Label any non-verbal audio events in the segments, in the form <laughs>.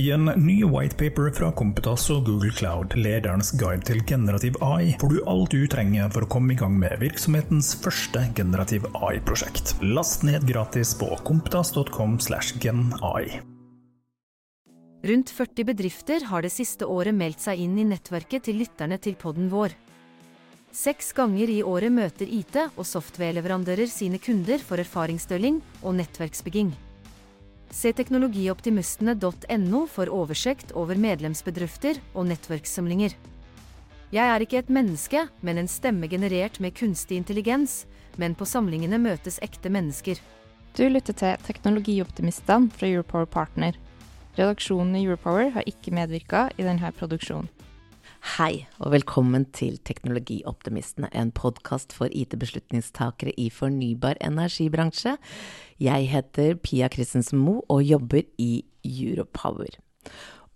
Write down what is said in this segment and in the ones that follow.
I en ny whitepaper fra Kompetas og Google Cloud, lederens guide til generativ AI, får du alt du trenger for å komme i gang med virksomhetens første generativ AI-prosjekt. Last ned gratis på kompetas.com slash genai. Rundt 40 bedrifter har det siste året meldt seg inn i nettverket til lytterne til podden vår. Seks ganger i året møter IT- og softwareleverandører sine kunder for erfaringsdeling og nettverksbygging. Se teknologioptimistene.no for oversikt over medlemsbedrifter og nettverkssamlinger. Jeg er ikke et menneske, men en stemme generert med kunstig intelligens, men på samlingene møtes ekte mennesker. Du lytter til Teknologioptimistene fra Europower Partner. Redaksjonen i Europower har ikke medvirka i denne produksjonen. Hei, og velkommen til Teknologioptimistene, en podkast for IT-beslutningstakere i fornybar energibransje. Jeg heter Pia Christensen Moe og jobber i Europower.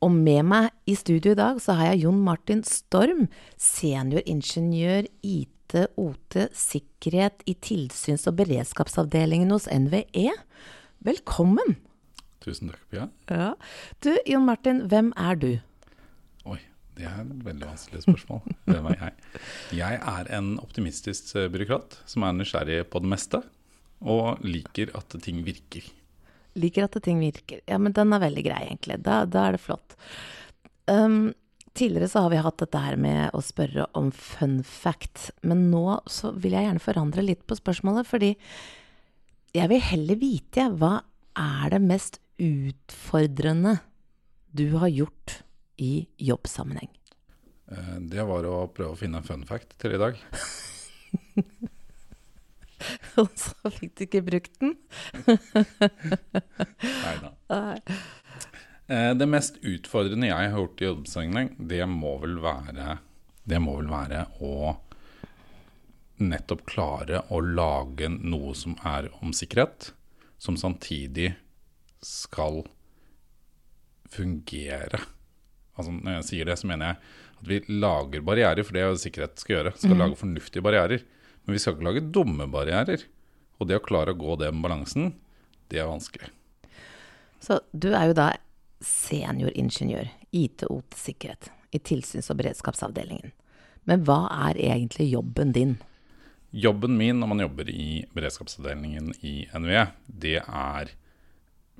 Og med meg i studio i dag så har jeg Jon Martin Storm, senioringeniør IT, OT, sikkerhet i tilsyns- og beredskapsavdelingen hos NVE. Velkommen! Tusen takk, Pia. Ja. Du, Jon Martin, hvem er du? Det er et veldig vanskelig spørsmål. Hvem er jeg? Jeg er en optimistisk eh, byråkrat som er nysgjerrig på det meste, og liker at ting virker. Liker at ting virker. Ja, men den er veldig grei, egentlig. Da, da er det flott. Um, tidligere så har vi hatt dette her med å spørre om fun fact, men nå så vil jeg gjerne forandre litt på spørsmålet, fordi jeg vil heller vite, hva er det mest utfordrende du har gjort i jobbsammenheng? Eh, Det var å prøve å finne en fun fact til i dag. <laughs> Og så fikk du ikke brukt den? <laughs> Nei da. <laughs> Eh, Det mest utfordrende jeg har gjort i jobbsammenheng, det må vel være Det må vel være å nettopp klare å lage noe som er om sikkerhet, som samtidig skal fungere. Altså, når jeg sier det, så mener jeg at vi lager barrierer, for det er jo sikkerhet skal gjøre. Skal lage fornuftige barrierer. Men vi skal ikke lage dumme barrierer. Og det å klare å gå den balansen, det er vanskelig. Så du er jo da senioringeniør, IT-OT-sikkerhet, i tilsyns- og beredskapsavdelingen. Men hva er egentlig jobben din? Jobben min når man jobber i beredskapsavdelingen i NVE, det er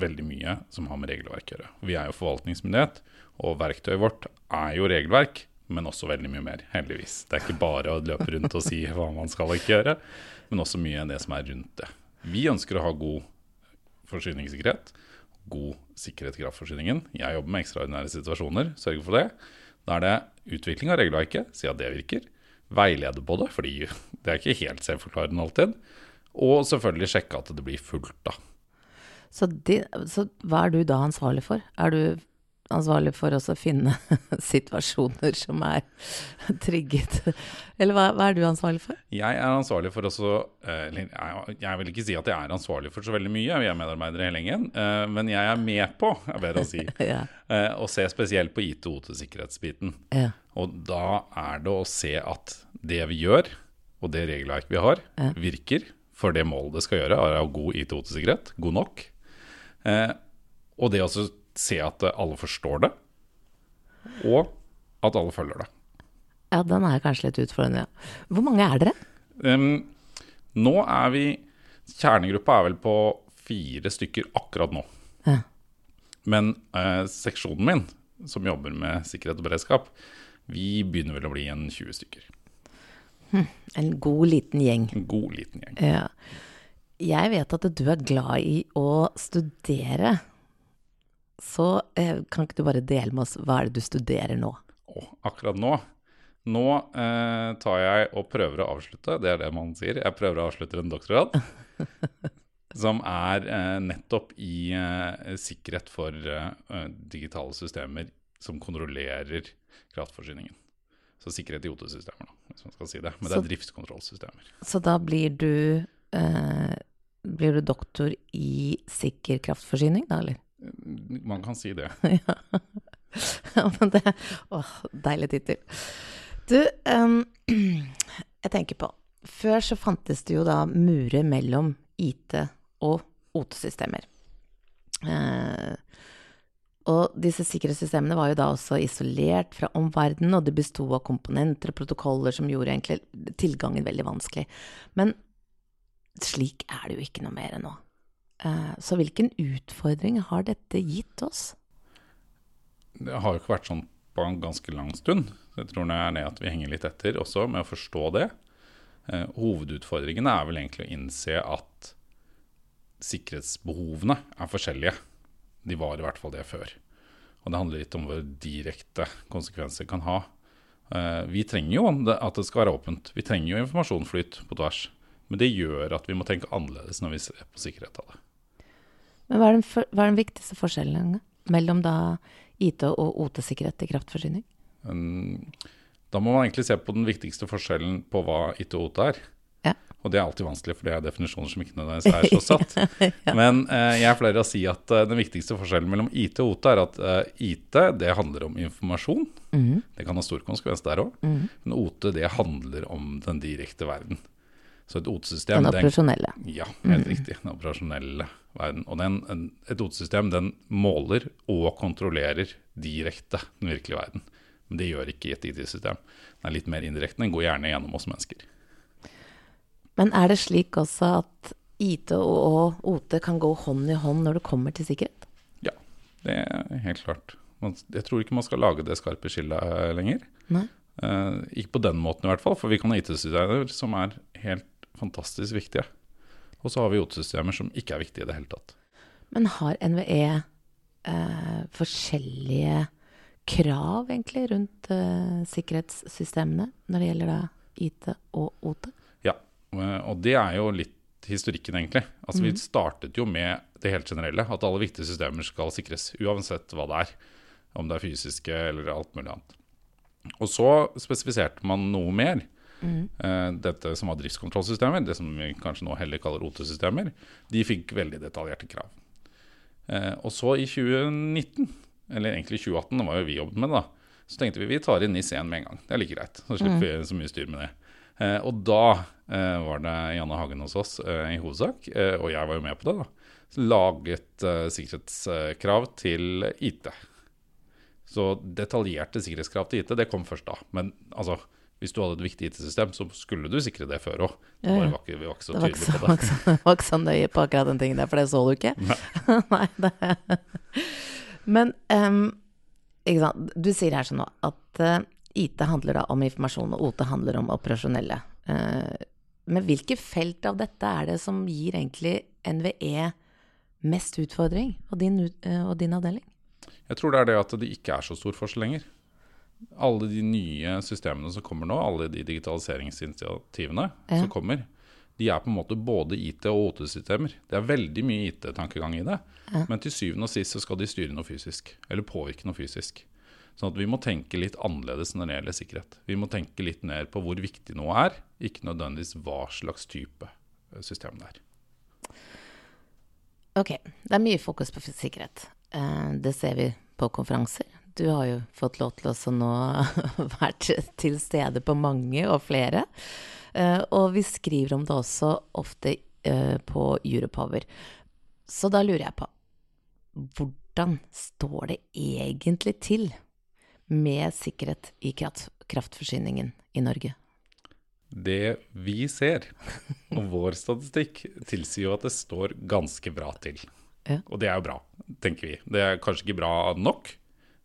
veldig mye som har med regelverk å gjøre. Vi er jo forvaltningsmyndighet, og verktøyet vårt er jo regelverk, men også veldig mye mer, heldigvis. Det er ikke bare å løpe rundt og si hva man skal ikke gjøre, men også mye av det som er rundt det. Vi ønsker å ha god forsyningssikkerhet, god sikkerhet i kraftforsyningen. Jeg jobber med ekstraordinære situasjoner, sørger for det. Da er det utvikling av regelverket, si at det virker. Veilede på det, fordi det er ikke helt selvforklarende alltid. Og selvfølgelig sjekke at det blir fulgt, da. Så, de, så hva er du da ansvarlig for? Er du ansvarlig for også å finne <laughs> situasjoner som er <laughs> trigget? Eller hva, hva er du ansvarlig for? Jeg er ansvarlig for også eh, eller jeg- Jeg vil ikke si at jeg er ansvarlig for så veldig mye, vi er medarbeidere hele gjengen. eh, Men jeg er med på, er bedre å si, <laughs> Ja. eh, å se spesielt på IT- og OT-sikkerhetsbiten. Ja. Og da er det å se at det vi gjør, og det regelverket vi har, Ja. virker for det målet det skal gjøre, er å ha god IT- og OT-sikkerhet, god nok. Eh, og det å se at alle forstår det, og at alle følger det. ja, den er kanskje litt utfordrende. Ja. Hvor mange er dere? Um, nå er vi Kjernegruppa er vel på fire stykker akkurat nå. Ja. Men uh, seksjonen min, som jobber med sikkerhet og beredskap, vi begynner vel å bli en 20 stykker. En god liten gjeng. En god liten gjeng. Ja. Jeg vet at du er glad i å studere. Så eh, kan ikke du bare dele med oss hva er det du studerer nå? Oh, akkurat nå Nå eh, tar jeg og prøver å avslutte, det er det man sier. Jeg prøver å avslutte en doktorgrad. <laughs> som er eh, nettopp i eh, sikkerhet for eh, digitale systemer som kontrollerer kraftforsyningen. Så sikkerhet i OT-systemer, hvis man skal si det. Men det er driftskontrollsystemer. Så da blir du eh, Blir du doktor i sikker kraftforsyning, da, eller? Man kan si det. <laughs> ja. men det Åh, deilig tittel. Du, um, <clears throat> jeg tenker på Før så fantes det jo da murer mellom IT og OT-systemer. Uh, Og disse sikkerhetssystemene var jo da også isolert fra omverdenen, og det besto av komponenter og protokoller som gjorde egentlig tilgangen veldig vanskelig. Men slik er det jo ikke noe mer nå. Eh, så hvilken utfordring har dette gitt oss? Det har jo ikke vært sånn på en ganske lang stund. Jeg tror det er det at vi henger litt etter også med å forstå det. Eh, hovedutfordringen er vel egentlig å innse at sikkerhetsbehovene er forskjellige. De var i hvert fall det før. Og det handler litt om hvor direkte konsekvenser kan ha. Eh, vi trenger jo at det skal være åpent. Vi trenger jo informasjonsflyt på tvers. Men det gjør at vi må tenke annerledes når vi ser på sikkerhet av det. Men hva er den, for, hva er den viktigste forskjellen mellom da IT- og OT-sikkerhet i kraftforsyning? Da må man egentlig se på den viktigste forskjellen på hva IT og OT er. Og det er alltid vanskelig, for det er definisjoner som ikke nødvendigvis er så satt. <laughs> ja. Men eh, jeg pleier å si at eh, den viktigste forskjellen mellom IT og OT er at eh, IT det handler om informasjon. Mm. Det kan ha stor konsekvens der òg. Mm. Men OT det handler om den direkte verden. Så et OT-system Den operasjonelle. Den, ja, helt mm. riktig. Den operasjonelle verden. Og den, en, et OT-system den måler og kontrollerer direkte den virkelige verden. Men det gjør ikke et IT-system. Den er litt mer indirekte. Den går gjerne gjennom oss mennesker. Men er det slik også at IT og OT kan gå hånd i hånd når det kommer til sikkerhet? Ja, det er helt klart. Jeg tror ikke man skal lage det skarpe skillet lenger. Nei. Eh, ikke på den måten i hvert fall, for vi kan ha IT-systemer som er helt fantastisk viktige. Og så har vi OT-systemer som ikke er viktige i det hele tatt. Men har NVE eh, forskjellige krav egentlig rundt eh, sikkerhetssystemene når det gjelder da IT og OT? Ja, og det er jo litt historikken, egentlig. Altså mm. Vi startet jo med det helt generelle, at alle viktige systemer skal sikres. Uansett hva det er. Om det er fysiske eller alt mulig annet. Og så spesifiserte man noe mer. Mm. Uh, dette som var driftskontrollsystemer, det som vi kanskje nå heller kaller OT-systemer, de fikk veldig detaljerte krav. Uh, og så i 2019, eller egentlig 2018, det var jo vi jobbet med det, da, så tenkte vi vi tar inn NIS1 med en gang. Det er like greit. Så slipper mm. vi så mye styr med det. Uh, og da Eh, var det Janne Hagen hos oss eh, i hovedsak, eh, og jeg var jo med på det. da, Laget sikkerhetskrav til IT. Så detaljerte sikkerhetskrav til IT, det kom først da. Men altså, hvis du hadde et viktig IT-system, så skulle du sikre det før òg. Ja, ja. Vi var ikke så tydelige på det. <laughs> Det var ikke så nøye på akkurat den tingen der, for det så du ikke. Nei. <laughs> Nei det. Men um, du sier her sånn nå at uh, IT handler da om informasjon, og OT handler om operasjonelle. Uh, men hvilke felt av dette er det som gir egentlig NVE mest utfordring, og din, uh, og din avdeling? Jeg tror det er det at det ikke er så stor forskjell lenger. Alle de nye systemene som kommer nå, alle de digitaliseringsinitiativene ja. som kommer, de er på en måte både IT- og OT-systemer. Det er veldig mye IT-tankegang i det. Ja. Men til syvende og sist så skal de styre noe fysisk, eller påvirke noe fysisk. Sånn at vi må tenke litt annerledes når det gjelder sikkerhet. Vi må tenke litt mer på hvor viktig noe er, ikke nødvendigvis hva slags type eh, system det er. Ok, det er mye fokus på sikkerhet. Eh, det ser vi på konferanser. Du har jo fått lov til å nå <laughs> vært til stede på mange og flere. Eh, og vi skriver om det også ofte på Europower. Så da lurer jeg på hvordan står det egentlig til med sikkerhet i kraftforsyningen i Norge? Det vi ser, <laughs> og vår statistikk, tilsier jo at det står ganske bra til. Ja. Og det er jo bra, tenker vi. Det er kanskje ikke bra nok.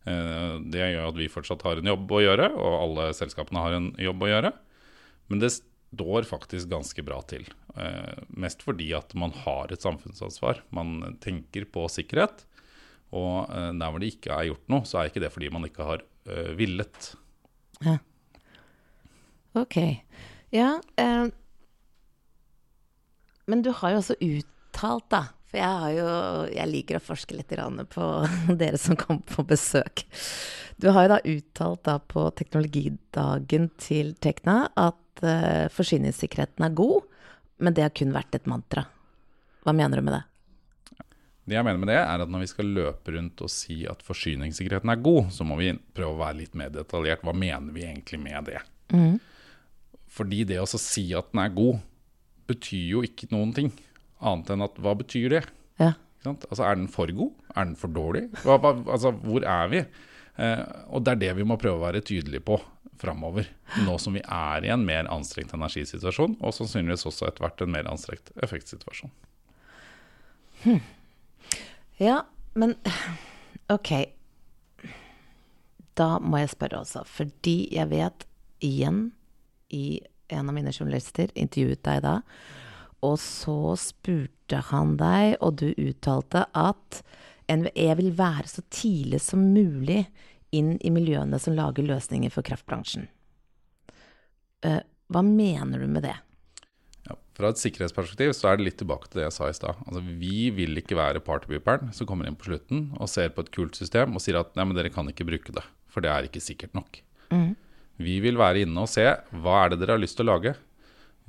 Eh, det gjør at vi fortsatt har en jobb å gjøre, og alle selskapene har en jobb å gjøre. Men det står faktisk ganske bra til. Eh, mest fordi at man har et samfunnsansvar. Man tenker på sikkerhet. Og eh, der hvor det ikke er gjort noe, så er ikke det fordi man ikke har villet. Ja. Ok. Ja, Eh. men du har jo også uttalt, da For jeg, har jo, jeg liker å forske litt på <laughs> dere som kommer på besøk. Du har jo da uttalt da på teknologidagen til Tekna at uh, forsyningssikkerheten er god, men det har kun vært et mantra. Hva mener du med det? Det jeg mener med det, er at når vi skal løpe rundt og si at forsyningssikkerheten er god, så må vi prøve å være litt mer detaljert. Hva mener vi egentlig med det? Mm. Fordi det å si at den er god, betyr jo ikke noen ting. Annet enn at hva betyr det? Ja. Altså, er den for god? Er den for dårlig? Hva, hva, altså, hvor er vi? Eh, og det er det vi må prøve å være tydelige på framover. Nå som vi er i en mer anstrengt energisituasjon, og sannsynligvis også etter hvert en mer anstrengt effektsituasjon. Hm. Ja, men OK. Da må jeg spørre også, fordi jeg vet igjen i en av mine journalister intervjuet deg da, og så spurte han deg, og du uttalte at NVE vil være så tidlig som mulig inn i miljøene som lager løsninger for kraftbransjen. Uh, hva mener du med det? Ja, fra et sikkerhetsperspektiv så er det litt tilbake til det jeg sa i stad. Altså, vi vil ikke være partybeeperen som kommer inn på slutten og ser på et kult system og sier at nei, men dere kan ikke bruke det, for det er ikke sikkert nok. Mm. Vi vil være inne og se hva er det dere har lyst til å lage.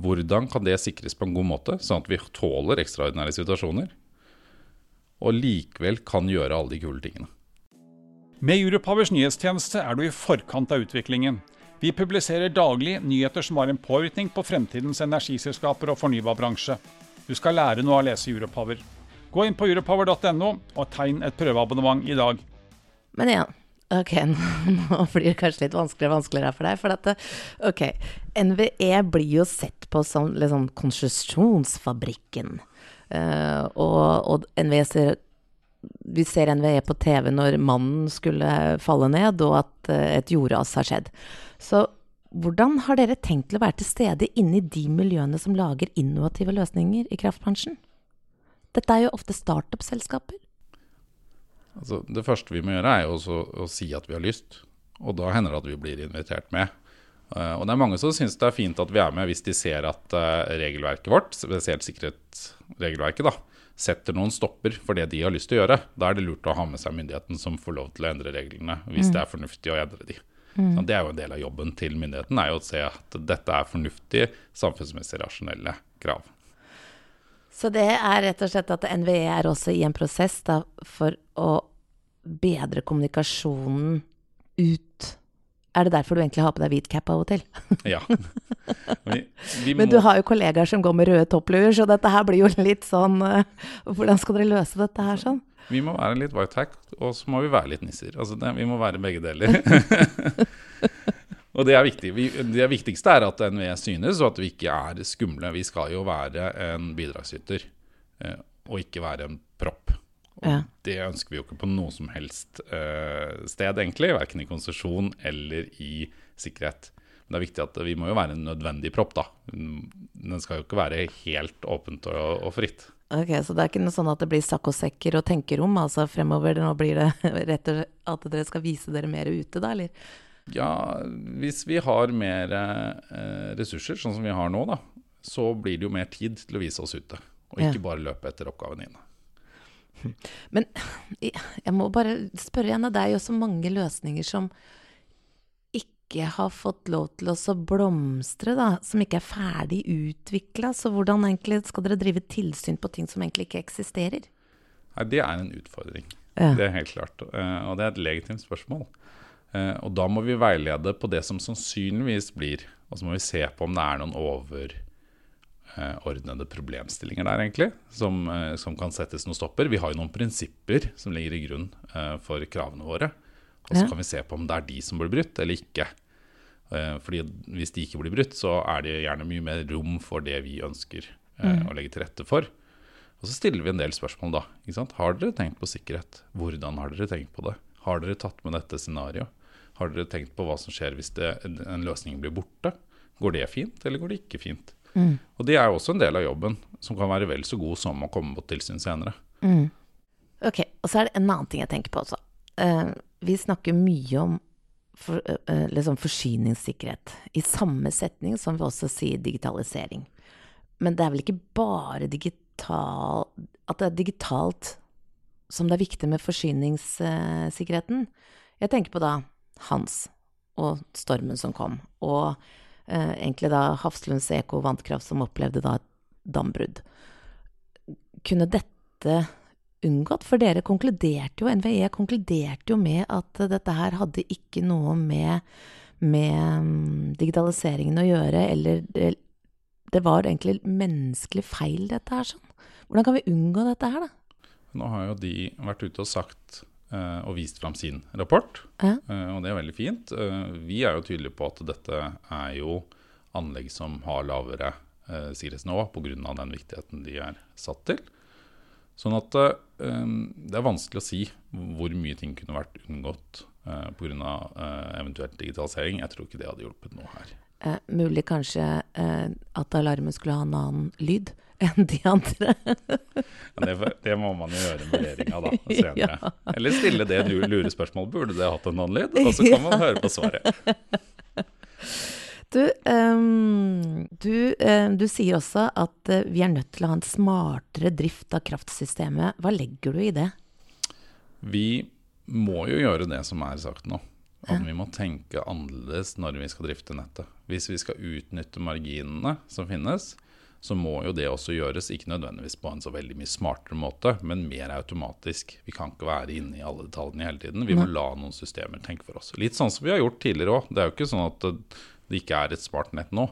Hvordan kan det sikres på en god måte, sånn at vi tåler ekstraordinære situasjoner? Og likevel kan gjøre alle de kule tingene. Med Europowers nyhetstjeneste er du i forkant av utviklingen. Vi publiserer daglig nyheter som har en påvirkning på fremtidens energiselskaper og fornybarbransje. Du skal lære noe av å lese Europower. Gå inn på europower.no og tegn et prøveabonnement i dag. Men igjen, Ok, <laughs> nå blir det kanskje litt vanskeligere og vanskeligere for deg. For at, ok, NVE blir jo sett på som liksom konsesjonsfabrikken. Uh, og, og NVE ser vi ser NVE på TV når mannen skulle falle ned, og at uh, et jordras har skjedd. Så hvordan har dere tenkt til å være til stede inni de miljøene som lager innovative løsninger i kraftbransjen? Dette er jo ofte startup-selskaper. Altså, det første vi må gjøre, er jo å si at vi har lyst. Og da hender det at vi blir invitert med. Uh, og det er mange som syns det er fint at vi er med hvis de ser at uh, regelverket vårt, spesielt sikkerhetsregelverket, da, setter noen stopper for det de har lyst til å gjøre. Da er det lurt å ha med seg myndigheten som får lov til å endre reglene, hvis mm. det er fornuftig å endre de. Mm. Så det er jo en del av jobben til myndigheten, er jo å se at dette er fornuftige, samfunnsmessig rasjonelle krav. Så det er rett og slett at NVE er også i en prosess da, for å bedre kommunikasjonen ut. Er det derfor du egentlig har på deg hvit cap av og til? <laughs> ja. Vi, vi Men du har jo kollegaer som går med røde toppluer, så dette her blir jo litt sånn uh, Hvordan skal dere løse dette her sånn? Vi må være litt white hack, og så må vi være litt nisser. Altså det, vi må være begge deler. <laughs> Og det er viktig. Vi, det viktigste er at NVE synes, og at vi ikke er skumle. Vi skal jo være en bidragsyter, eh, og ikke være en propp. Ja. Det ønsker vi jo ikke på noe som helst eh, sted, egentlig. Verken i konsesjon eller i sikkerhet. Men det er viktig at vi må jo være en nødvendig propp, da. Den skal jo ikke være helt åpent og, og fritt. Ok, Så det er ikke noe sånn at det blir sakkosekker og tenkerom altså fremover? Nå blir det <laughs> rett og slett at dere skal vise dere mer ute, da, eller? Ja, hvis vi har mer eh, ressurser, sånn som vi har nå, da, så blir det jo mer tid til å vise oss ute. Og ikke ja. bare løpe etter oppgavene dine. <laughs> Men jeg må bare spørre igjen, det er jo så mange løsninger som ikke har fått lov til å blomstre, da, som ikke er ferdig utvikla. Så hvordan egentlig skal dere drive tilsyn på ting som egentlig ikke eksisterer? Nei, Det er en utfordring. Ja. Det er helt klart. Eh, og det er et legitimt spørsmål. Eh, og da må vi veilede på det som sannsynligvis blir. Og så må vi se på om det er noen overordnede problemstillinger der, egentlig, som, eh, som, kan settes noen stopper. Vi har jo noen prinsipper som ligger i grunn eh, for kravene våre. Og så kan vi se på om det er de som blir brutt, eller ikke. Fordi Hvis de ikke blir brutt, så er det gjerne mye mer rom for det vi ønsker mm. å legge til rette for. Og så stiller vi en del spørsmål da. Har dere tenkt på sikkerhet? Hvordan har dere tenkt på det? Har dere tatt med dette scenarioet? Har dere tenkt på hva som skjer hvis det, en løsning blir borte? Går det fint, eller går det ikke fint? Mm. Og Det er jo også en del av jobben, som kan være vel så god som å komme på tilsyn senere. Mm. Ok, Og så er det en annen ting jeg tenker på også. Uh, vi snakker mye om for, uh, liksom forsyningssikkerhet i samme setning som vi også sier digitalisering. Men det er vel ikke bare digital, at det er digitalt som det er viktig med forsyningssikkerheten. Jeg tenker på da hans og stormen som kom, og eh, egentlig da Hafslunds Eko Vannkraft som opplevde da et dambrudd. Kunne dette unngått? For dere konkluderte jo, NVE konkluderte jo med at dette her hadde ikke noe med, med mm, digitaliseringen å gjøre, eller det, det var egentlig menneskelig feil, dette her. sånn. Hvordan kan vi unngå dette her, da? Nå har jo de vært ute og sagt og vist fram sin rapport, Ja. eh, og det er veldig fint. Eh, vi er jo tydelige på at dette er jo anlegg som har lavere eh, sikkerhetsnivå pga. den viktigheten de er satt til. Sånn at eh, det er vanskelig å si hvor mye ting kunne vært unngått eh, pga. Eh, eventuelt digitalisering. Jeg tror ikke det hadde hjulpet noe her. Eh, mulig kanskje eh, at alarmen skulle ha en annen lyd <laughs> enn de andre. Men det, det må man jo gjøre en vurdering av da, <laughs> senere. Ja. Eller stille det lure spørsmålet. Burde det hatt en annen lyd? Og så kan man <laughs> høre på svaret. Du, um, du, um, du sier også at eh, vi er nødt til å ha en smartere drift av kraftsystemet. Hva legger du i det? Vi må jo gjøre det som er sagt nå. At vi må tenke annerledes når vi skal drifte nettet. Hvis vi skal utnytte marginene som finnes, så må jo det også gjøres, ikke nødvendigvis på en så veldig mye smartere måte, men mer automatisk. Vi kan ikke være inne i alle detaljene hele tiden. Vi må la noen systemer tenke for oss. Litt sånn som vi har gjort tidligere òg. Det er jo ikke sånn at det, det ikke er et smart nett nå.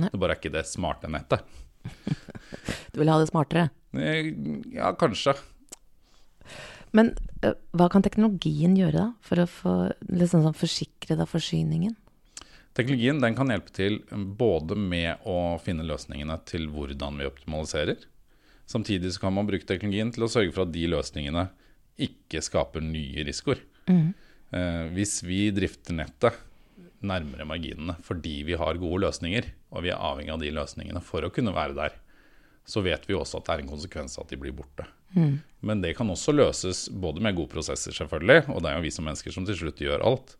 Nei. Det bare er ikke det smarte nettet. <laughs> Du vil ha det smartere. Eh, Ja, kanskje. Men eh, hva kan teknologien gjøre da, for å få liksom sånn forsikre da forsyningen? Teknologien den kan hjelpe til både med å finne løsningene til hvordan vi optimaliserer. Samtidig så kan man bruke teknologien til å sørge for at de løsningene ikke skaper nye risikoer. Eh, hvis vi drifter nettet nærmere marginene fordi vi har gode løsninger, og vi er avhengig av de løsningene for å kunne være der, så vet vi også at det er en konsekvens at de blir borte. Men det kan også løses både med gode prosesser, selvfølgelig, og det er jo vi som mennesker som til slutt gjør alt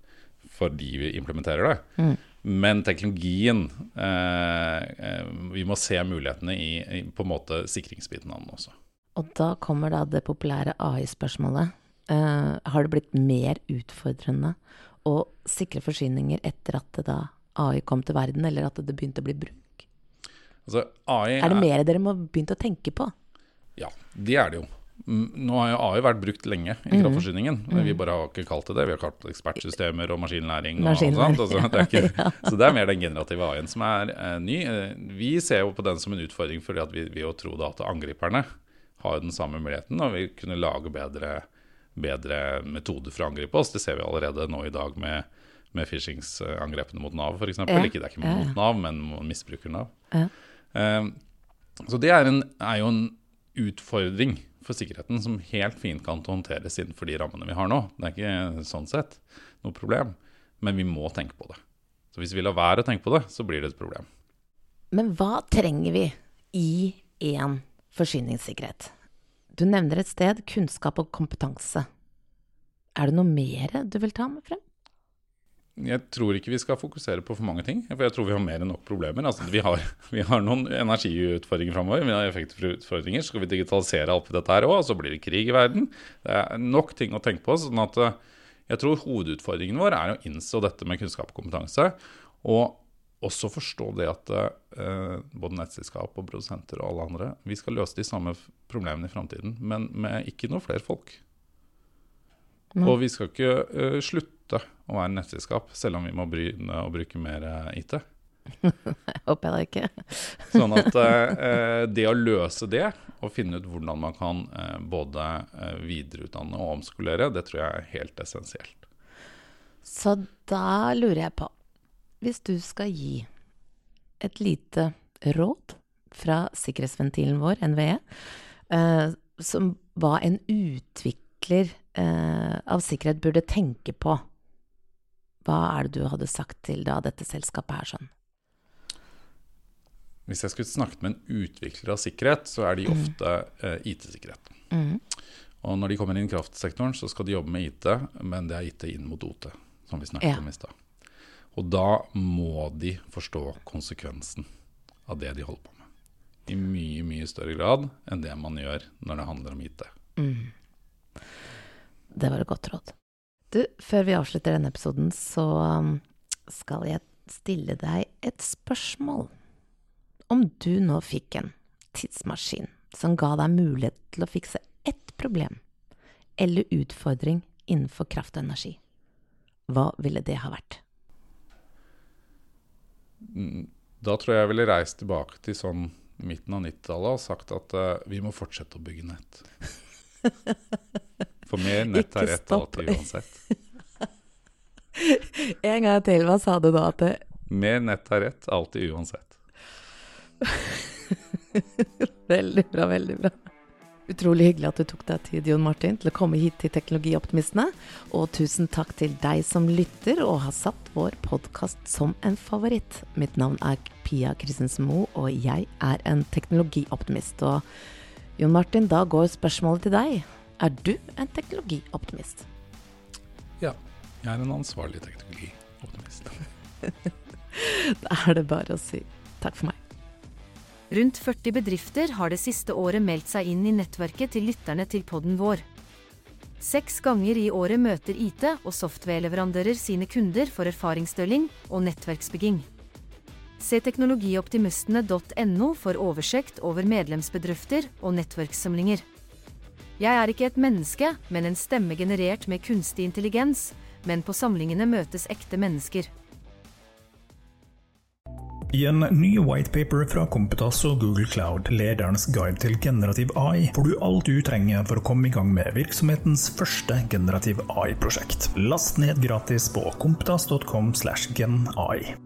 fordi vi implementerer det. Men teknologien eh, eh, Vi må se mulighetene i, i på en måte sikringsbiten av den også. Og da kommer da det populære AI-spørsmålet. Eh, har det blitt mer utfordrende å sikre forsyninger etter at det da AI kom til verden, eller at det begynte å bli bruk? Altså, AI Er det mer dere må begynne å tenke på? Ja, det er det jo. Mm, Nå har jo AI vært brukt lenge i kraftforsyningen. men Vi bare har ikke kalt det det. Vi har kalt det ekspertsystemer og maskinlæring. og Maskinlæring, alt sånt. Det ikke, <laughs> Så det er mer den generative AI-en som er eh, ny. Eh, vi ser jo på den som en utfordring fordi vi, vi jo tror da at angriperne har den samme muligheten, og vi kunne lage bedre, bedre metoder for å angripe oss. Det ser vi allerede nå i dag med, med phishingsangrepene mot Nav, f.eks. Ja, Ikke det er ikke ja. mot Nav, men misbruker Nav. Ja. Eh, så det er, en, er jo en utfordring for sikkerheten som helt fint kan håndteres innenfor de rammene vi har nå. Det er ikke sånn sett noe problem, men vi må tenke på det. Så hvis vi lar være å tenke på det, så blir det et problem. Men hva trenger vi i en forsyningssikkerhet? Du nevner et sted kunnskap og kompetanse. Er det noe mer du vil ta med frem? Jeg tror ikke vi skal fokusere på for mange ting, for jeg tror vi har mer enn nok problemer. Altså, vi, har, <laughs> vi har noen energiutfordringer framover, vi har effektutfordringer. Skal vi digitalisere alt dette her òg, så blir det krig i verden. Det er nok ting å tenke på. sånn at eh, jeg tror hovedutfordringen vår er å innse dette med kunnskap og kompetanse. Og også forstå det at eh, både nettselskap og produsenter og alle andre Vi skal løse de samme problemene i framtiden, men med ikke noe flere folk. Og vi skal ikke eh, slutte å være nettselskap, selv om vi må begynne å bruke mer eh, IT. <laughs> Håper jeg ikke. <laughs> Sånn at eh, det å løse det, og finne ut hvordan man kan eh, både eh, videreutdanne og omskolere, det tror jeg er helt essensielt. Så da lurer jeg på, hvis du skal gi et lite råd fra sikkerhetsventilen vår, NVE, eh, som hva en utvikler eh, av sikkerhet burde tenke på, hva er det du hadde sagt til da dette selskapet her sånn? Hvis jeg skulle snakket med en utvikler av sikkerhet, så er de ofte eh, IT-sikkerhet. Og når de kommer inn i kraftsektoren, så skal de jobbe med IT, men det er IT inn mot OT, som vi snakket Ja. om i stad. Og da må de forstå konsekvensen av det de holder på med. I mye, mye større grad enn det man gjør når det handler om IT. Det var et godt råd. Du, før vi avslutter denne episoden, så um, skal jeg stille deg et spørsmål. Om du nå fikk en tidsmaskin som ga deg mulighet til å fikse ett problem eller utfordring innenfor kraft og energi, hva ville det ha vært? Da tror jeg jeg ville reist tilbake til sånn midten av 90-tallet og sagt at uh, vi må fortsette å bygge nett. <laughs> For mer nett er rett alltid uansett. <laughs> En gang til, hva sa du da? At det, Mer nett er rett alltid uansett. <laughs> Veldig bra, veldig bra. Utrolig hyggelig at du tok deg tid, Jon Martin, til å komme hit til Teknologioptimistene. Og tusen takk til deg som lytter og har satt vår podkast som en favoritt. Mitt navn er Pia Christensen Moe, og jeg er en teknologioptimist. Og Jon Martin, da går spørsmålet til deg. Er du en teknologioptimist? Ja. Jeg er en ansvarlig teknologioptimist. <laughs> Da er det bare å si takk for meg. Rundt 40 bedrifter har det siste året meldt seg inn i nettverket til lytterne til podden vår. Seks ganger i året møter IT- og softwareleverandører sine kunder for erfaringsstølling og nettverksbygging. Se teknologioptimistene.no for oversikt over medlemsbedrifter og nettverkssamlinger. Jeg er ikke et menneske, men en stemme generert med kunstig intelligens, men på samlingene møtes ekte mennesker. I en ny whitepaper fra Kompetas og Google Cloud, lederens guide til generativ AI, får du alt du trenger for å komme i gang med virksomhetens første generativ AI-prosjekt. Last ned gratis på kompetas.com slash genai.